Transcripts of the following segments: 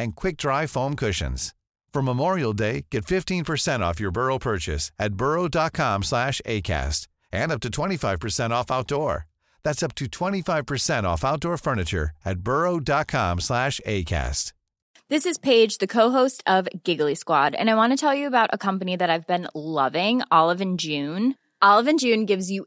and quick dry foam cushions. For Memorial Day, get 15% off your Burrow purchase at burrow.com slash ACAST and up to 25% off outdoor. That's up to 25% off outdoor furniture at burrow.com slash ACAST. This is Paige, the co-host of Giggly Squad, and I want to tell you about a company that I've been loving, Olive June. Olive June gives you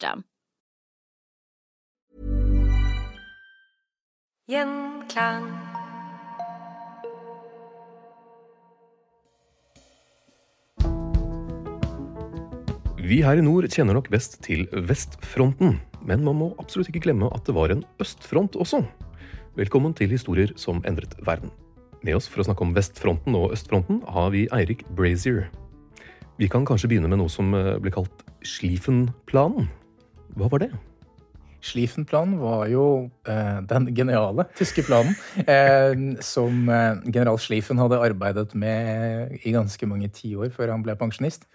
Gjenklang. Vi her i nord kjenner nok best til vestfronten, men man må absolutt ikke glemme at det var en østfront også. Velkommen til Historier som endret verden. Med oss for å snakke om vestfronten og østfronten har vi Eirik Brazier. Vi kan kanskje begynne med noe som eh, ble kalt Schlieffen-planen. Hva var det? Schlieffen-planen var jo eh, den geniale tyske planen eh, som eh, general Schlieffen hadde arbeidet med i ganske mange tiår før han ble pensjonist.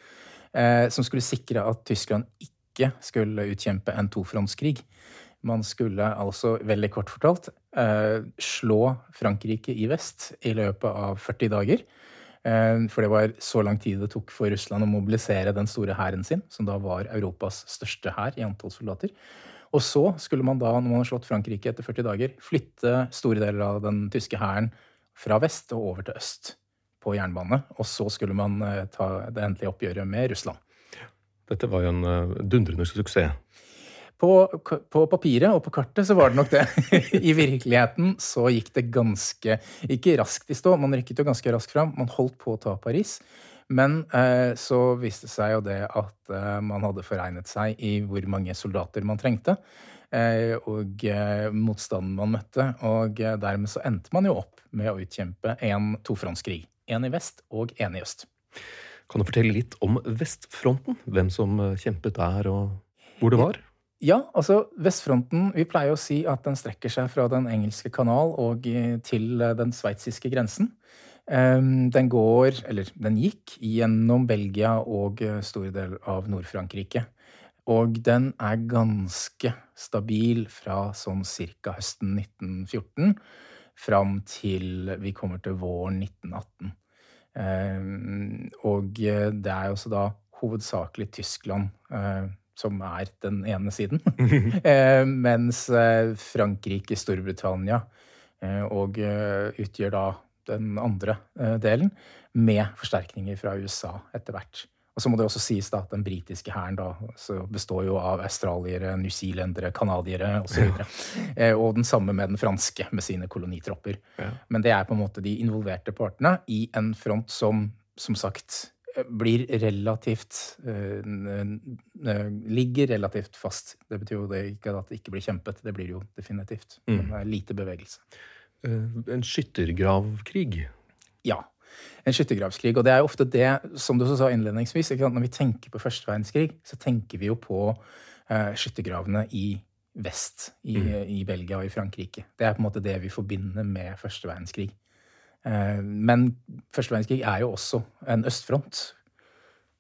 Eh, som skulle sikre at Tyskland ikke skulle utkjempe en tofrontskrig. Man skulle altså, veldig kort fortalt, eh, slå Frankrike i vest i løpet av 40 dager. Eh, For det var så lang tid det tok for Russland å mobilisere den store hæren sin, som da var Europas største hær i antall soldater. Og så skulle man da, når man har slått Frankrike etter 40 dager, flytte store deler av den tyske hæren fra vest og over til øst på jernbane. Og så skulle man eh, ta det endelige oppgjøret med Russland. Dette var jo en eh, dundrende suksess. På, på papiret og på kartet så var det nok det. I virkeligheten så gikk det ganske Ikke raskt i stå, man rykket jo ganske raskt fram. Man holdt på å ta Paris. Men eh, så viste det seg jo det at eh, man hadde foregnet seg i hvor mange soldater man trengte. Eh, og eh, motstanden man møtte. Og eh, dermed så endte man jo opp med å utkjempe en tofrontskrig. En i vest og en i øst. Kan du fortelle litt om vestfronten? Hvem som eh, kjempet der, og hvor det var? Ja, altså vestfronten Vi pleier å si at den strekker seg fra Den engelske kanal og eh, til eh, den sveitsiske grensen. Ehm, Den går, eller den gikk, gjennom Belgia og eh, store deler av Nord-Frankrike. Og den er ganske stabil fra sånn cirka høsten 1914 fram til vi kommer til våren 1918. Ehm, Og det er jo også da hovedsakelig Tyskland som er den ene siden. Eh, Mens eh, Frankrike, Storbritannia eh, og utgjør da den andre delen, med forsterkninger fra USA etter hvert. Og så må det også sies da at den britiske hæren består jo av australiere, newzealendere, canadiere osv. Eh, og den samme med den franske med sine kolonitropper. Ja. Men det er på en måte de involverte partene i en front som som sagt blir relativt eh, n- Ligger relativt fast. Det betyr jo det ikke at det ikke blir kjempet. Det blir jo definitivt. Mm. Men det er lite bevegelse. Eh, En skyttergravkrig. Ja. En skyttergravskrig. Og det er jo ofte det, som du også sa innledningsvis, når vi tenker på første verdenskrig, så tenker vi jo på eh, skyttergravene i vest, i, i Belgia og i Frankrike. Det er på en måte det vi forbinder med første verdenskrig. Eh, men første verdenskrig er jo også en østfront.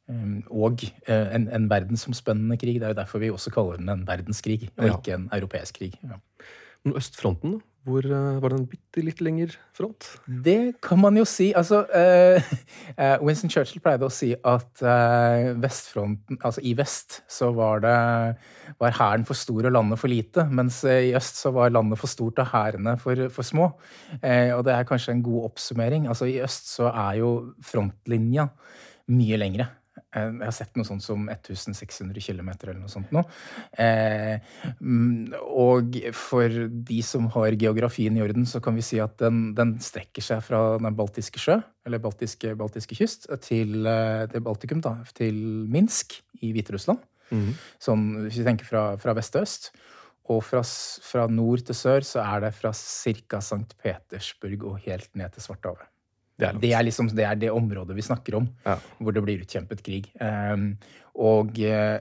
eh, Og eh, en, en verdensomspennende krig. Det er jo derfor vi også kaller den en verdenskrig, og Ja. ikke en europeisk krig. Ja. Østfronten, hvor uh, var det en bitte litt lengre front? Det kan man jo si. Altså, uh, uh, Winston Churchill pleide å si at vestfronten, altså i vest så var det var hæren for stor og landet for lite, mens i øst så var landet for stort og hærene for, for, små. og det er kanskje en god oppsummering. Altså I øst så er jo frontlinja mye lengre. Eh, jeg har sett noe sånt som 1600 km eller noe sånt nå. Eh, mm, og for de som har geografien i orden, så kan vi si at den, den strekker seg fra den baltiske sjø, eller baltiske, baltiske kyst, til, eh, til, Baltikum, da, til Minsk i Hviterussland. Mm. Sånn, hvis vi tenker fra, fra vest til øst. Og fra, fra, nord til sør så er det fra ca. St. Petersburg og helt ned til Svartehavet. Det er, det er, liksom, det er det området vi snakker om, ja. hvor det blir utkjempet krig. Um, og uh,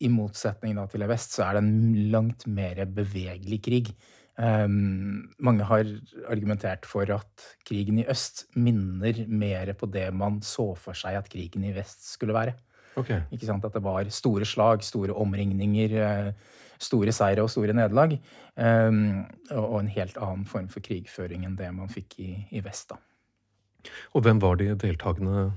i motsetning da, til i vest, så er det en langt mer bevegelig krig. Um, mange har argumentert for at krigen i øst minner mer på det man så for seg at krigen i vest skulle være. Okay. Ikke sant? At det var store slag, store omringninger, uh, store seire og store nederlag. Um, og, og, en helt annen form for krigføring enn det man fikk i, i vest. da. Og hvem var de deltakende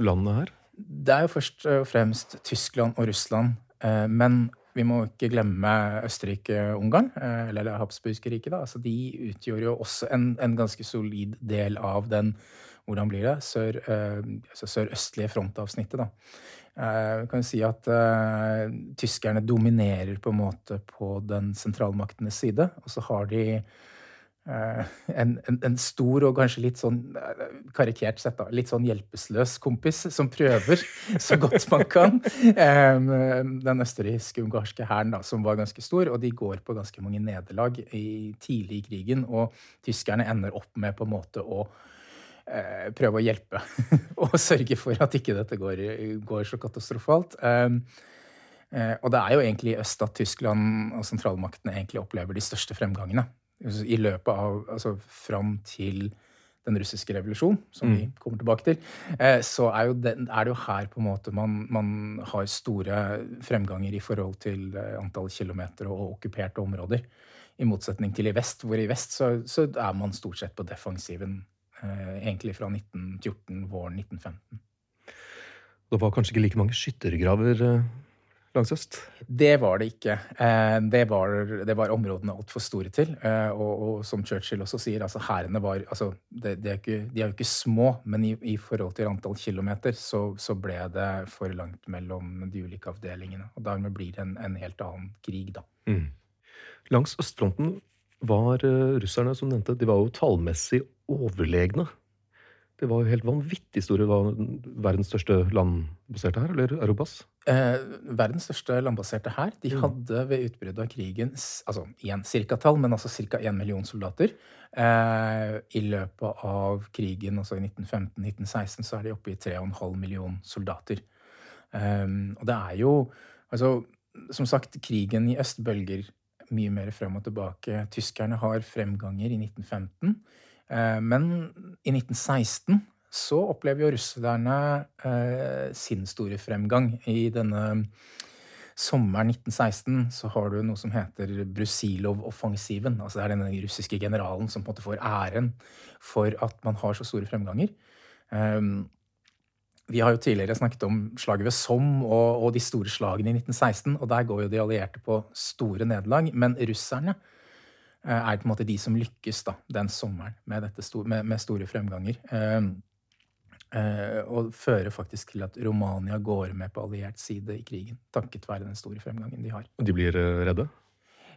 landene her? Det er jo først og fremst Tyskland og Russland. Eh, men vi må ikke glemme Østerrike-Ungarn, eh, eller Habsburgske riket. Altså, de utgjorde jo også en, en, ganske solid del av den hvordan blir det, sør, eh, altså sørøstlige frontavsnittet. da. Vi kan si at tyskerne dominerer på en måte på den sentralmaktenes side. Og så har de Eh, en, en, en, stor og kanskje litt sånn eh, karikert sett, da, litt sånn hjelpeløs kompis som prøver så godt man kan. Den østerriksk-ungarske hæren, som var ganske stor, og de går på ganske mange nederlag i, tidlig i krigen. Og tyskerne ender opp med på en måte å eh, prøve å hjelpe og sørge for at ikke dette går, går så katastrofalt. Og det er jo egentlig i øst at Tyskland og sentralmaktene egentlig opplever de største fremgangene i løpet av Altså fram til den russiske revolusjon, som mm. vi kommer tilbake til, eh, så er, det, er det jo her på en måte man, man, har store fremganger i forhold til eh, antall kilometer og okkuperte områder. I motsetning til i vest, hvor i vest så, så er man stort sett på defensiven eh, egentlig fra 1914, våren 1915. Det var kanskje ikke like mange skyttergraver langs øst? Det var det ikke. Eh, det var, det var områdene altfor store til. Eh, og, og, som Churchill også sier, altså hærene var altså, det, det er ikke, De er jo ikke små, men i, i forhold til antall kilometer så, så, ble det for langt mellom de ulike avdelingene. Og dermed blir det en, en helt annen krig, da. Mm. Langs østfronten var uh, russerne, som nevnte, de var jo tallmessig overlegne. Det var jo helt vanvittig store. Var verdens største landbaserte her, eller Eurobas? Eh, verdens største landbaserte her, De mm. hadde ved utbruddet av krigen altså igjen cirka-tall, men altså ca. 1 million soldater. Eh, I løpet av krigen, altså i 1915-1916, så er de oppe i 3,5 million soldater. Eh, og det er jo Altså, som sagt, krigen i øst bølger mye mer frem og tilbake. Tyskerne har fremganger i 1915. Eh, men i 1916 så opplever jo russerne eh, sin store fremgang. I denne sommeren 1916 så har du noe som heter Brusilov-offensiven. Altså det er denne russiske generalen som på en måte får æren for at man har så store fremganger. Um, vi har jo tidligere snakket om slaget ved Somme og, og, de store slagene i 1916. Og der går jo de allierte på store nederlag. Men russerne Eh, er på en måte de som lykkes da, den sommeren med, store, med, med store fremganger. Eh, eh, og fører faktisk til at Romania går med på alliert side i krigen. Takket være den store fremgangen de har. Og de blir redde?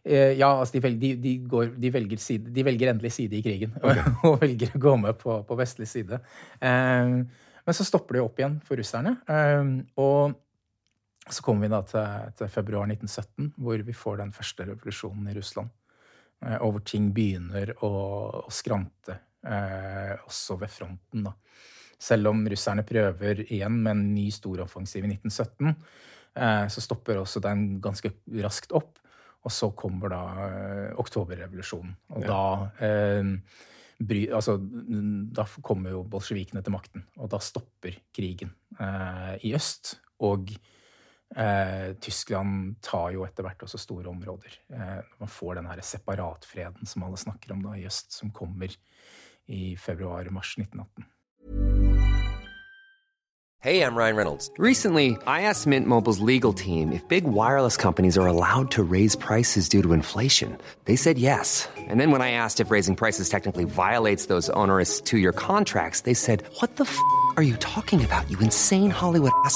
Ja, altså de, velger, de, de, går, de, velger side, de, velger endelig side i krigen. Okay. Og, velger å gå med på, på vestlig side. men så stopper det opp igjen for russerne. og så kommer vi da til, til februar 1917, hvor vi får den første revolusjonen i Russland. Eh, og hvor ting begynner å, å skrante, eh, også ved fronten. da. Selv om russerne prøver igjen med en ny storoffensiv i 1917, eh, så stopper også den ganske raskt opp. Og så kommer da eh, oktoberrevolusjonen. Og ja. da eh, bry, altså, Da kommer jo bolsjevikene til makten, og da stopper krigen eh, i øst. Og Eh, Tyskland tar jo etter hvert også store områder. Eh, man får den her separatfreden som alle snakker om da i øst, som kommer i februar-mars 1918. Hey, I'm Ryan Reynolds. Recently, I asked Mint Mobile's legal team if big wireless companies are allowed to raise prices due to inflation. They said yes. And then when I asked if raising prices technically violates those onerous two year contracts, they said, What the f are you talking about, you insane Hollywood ass?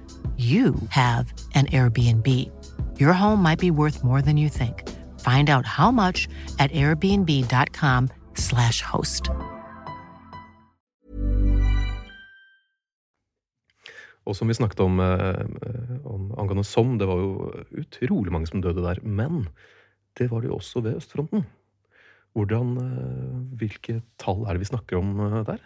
you have an Airbnb. Your home might be worth more than you think. Find out how much at airbnb.com/slash host. Og som vi snakket om, eh, om angående Somme, det var jo utrolig mange som døde der. Men det var det jo også ved østfronten. Hvordan, eh, hvilke tall er det vi snakker om eh, der?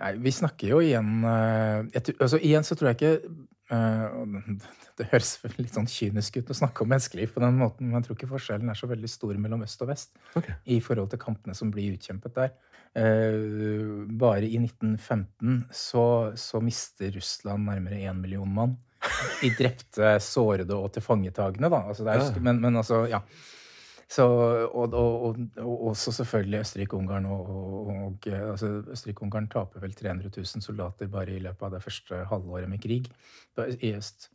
Nei, vi snakker jo igjen eh, jeg, altså, Igjen så tror jeg ikke Det høres litt sånn kynisk ut å snakke om menneskeliv på den måten, men jeg tror ikke forskjellen er så veldig stor mellom øst og vest okay. i forhold til kampene som blir utkjempet der. Eh, bare i 1915 så, så mister Russland nærmere én million mann. I drepte, sårede og tilfangetagende, da. Altså, det er, men, men altså, ja. Så, og, og, og, og også selvfølgelig Østerrike-Ungarn. Og, altså Østerrike-Ungarn taper vel 300 000 soldater bare i løpet av det første halvåret med krig i øst.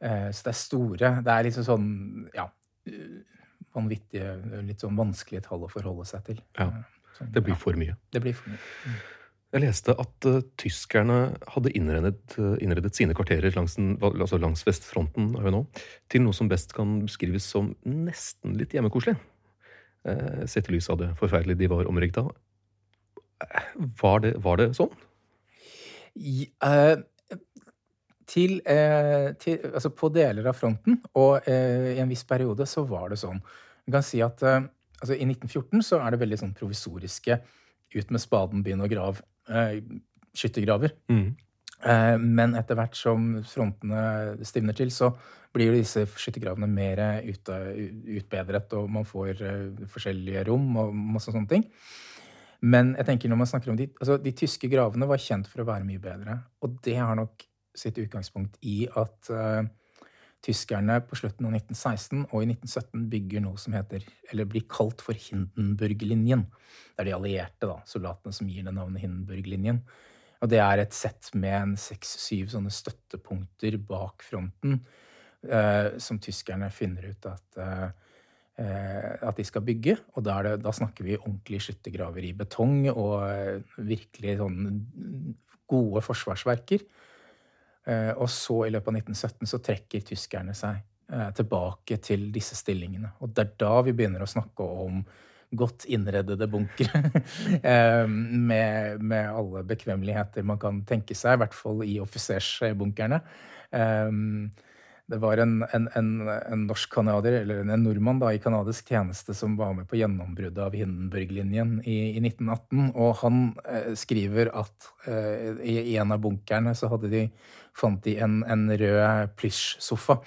Eh, så det er store Det er liksom sånn ja, vanvittige, litt sånn vanskelige tall å forholde seg til. Ja, Eh, sånn, Det blir for mye. det blir for mye. Jeg leste at uh, tyskerne hadde innredet, uh, innredet sine kvarterer langs, den, altså langs vestfronten nå, til noe som best kan beskrives som nesten litt hjemmekoselig. Uh, sett i lys av det forferdelige de var omringet av. Var var det sånn? I, til, til, altså på deler av fronten, og i en viss periode, så var det sånn. Man kan si at altså I 1914 så er det veldig sånn provisoriske ut med spaden, begynn å grave. Eh, skyttergraver. Mm. men etter hvert som frontene stivner til, så blir jo disse skyttergravene mer utbedret, og man får eh, forskjellige rom og masse sånne ting. Men jeg tenker når man snakker om de, altså de tyske gravene var kjent for å være mye bedre. Og det har nok sitt utgangspunkt i at eh, tyskerne på slutten av 1916 og i 1917 bygger noe som heter, eller blir kalt for Hindenburg-linjen. Det er de allierte da, soldatene som gir det navnet Hindenburg-linjen. Og det er et sett med seks-syv sånne støttepunkter bak fronten, eh, som tyskerne finner ut at eh, eh, at de skal bygge. Og da, det, da snakker vi ordentlige skyttergraver i betong og eh, virkelig sånne gode forsvarsverker. Eh, og så i løpet av 1917 så trekker tyskerne seg eh, tilbake til disse stillingene. Og det er da vi begynner å snakke om godt innreddede bunkere. eh, med, med alle bekvemmeligheter man kan tenke seg, i hvert fall i offisersbunkerne. Det var en, en, en, en norsk canadier, eller en nordmann da, i canadisk tjeneste som var med på gjennombruddet av Hindenburg-linjen i, i 1918. Og han eh, skriver at eh, i en av bunkerne så hadde de fant de en, en rød plysjsofa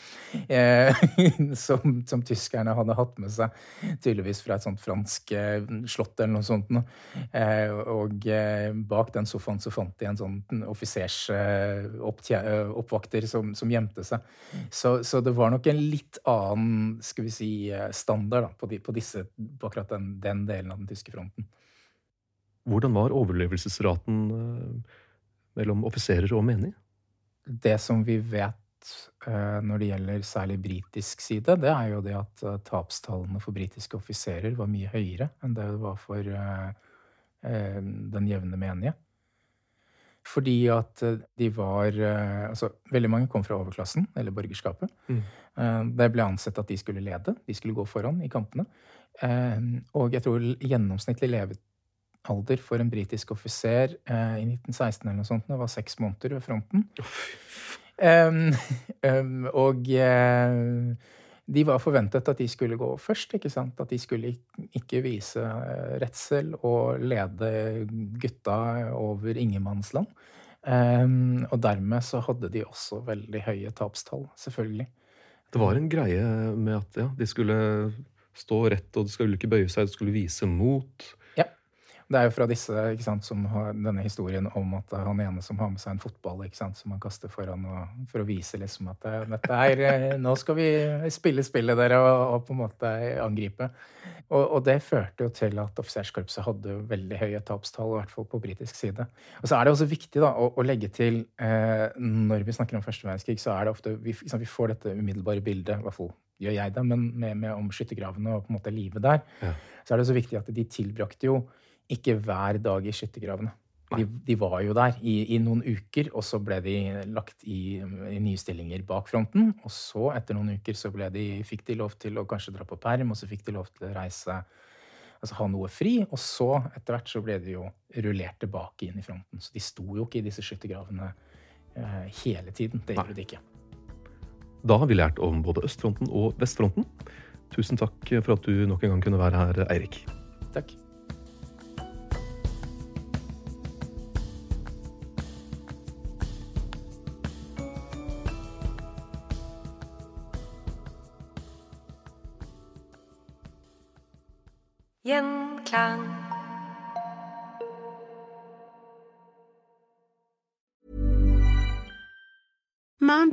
eh, som, som, tyskerne hadde hatt med seg, tydeligvis fra et sånt fransk eh, slott eller noe sånt. Eh, og eh, bak den sofaen så fant de en sånn offisersoppvakter eh, som, som, gjemte seg. Så, så, det var nok en litt annen skal vi si, standard da, på, de, på, disse, på akkurat den, den delen av den tyske fronten. Hvordan var overlevelsesraten mellom offiserer og menige? Det som vi vet eh, når det gjelder særlig britisk side, det er jo det at eh, tapstallene for britiske offiserer var mye høyere enn det det var for eh, den jevne menige. Fordi at de var Altså, veldig mange kom fra overklassen, eller borgerskapet. Mm. Det ble ansett at de skulle lede. De skulle gå foran i kampene. Og jeg tror gjennomsnittlig levet alder for en britisk offiser eh, i 1916 eller noe sånt, det var seks måneder ved fronten. Um, um, og uh, de var forventet at de skulle gå først. ikke sant? At de skulle ikke vise uh, redsel og lede gutta over ingenmannsland. Um, og dermed så hadde de også veldig høye tapstall, selvfølgelig. Det var en greie med at ja, de skulle stå rett, og de skulle ikke bøye seg, de skulle vise mot. Det er jo fra disse sant, som har denne historien om at han ene som har med seg en fotball sant, som han kaster foran og, for å vise liksom at det, dette er eh, Nå skal vi spille spillet dere og, og på en måte angripe. Og, og, det førte jo til at offiserskorpset hadde veldig høye tapstall, i hvert fall på britisk side. Og så er det også viktig da, å, å legge til eh, Når vi snakker om første verdenskrig, så er det ofte vi, vi får dette umiddelbare bildet, i hvert fall gjør jeg det, men med, med om skyttergravene og på en måte livet der, ja. så er det så viktig at de tilbrakte jo ikke hver dag i skyttergravene. De, de, var jo der i, i, noen uker, og så ble de lagt i, i, nye stillinger bak fronten. Og så, etter noen uker, så de, fikk de lov til å kanskje dra på perm, og så fikk de lov til å reise Altså ha noe fri. Og så, etter hvert, så ble de jo rullert tilbake inn i fronten. Så de sto jo ikke i disse skyttergravene eh, hele tiden. Det gjorde de ikke. Da har vi lært om både østfronten og vestfronten. Tusen takk for at du nok en gang kunne være her, Eirik. Takk. Gjenklang.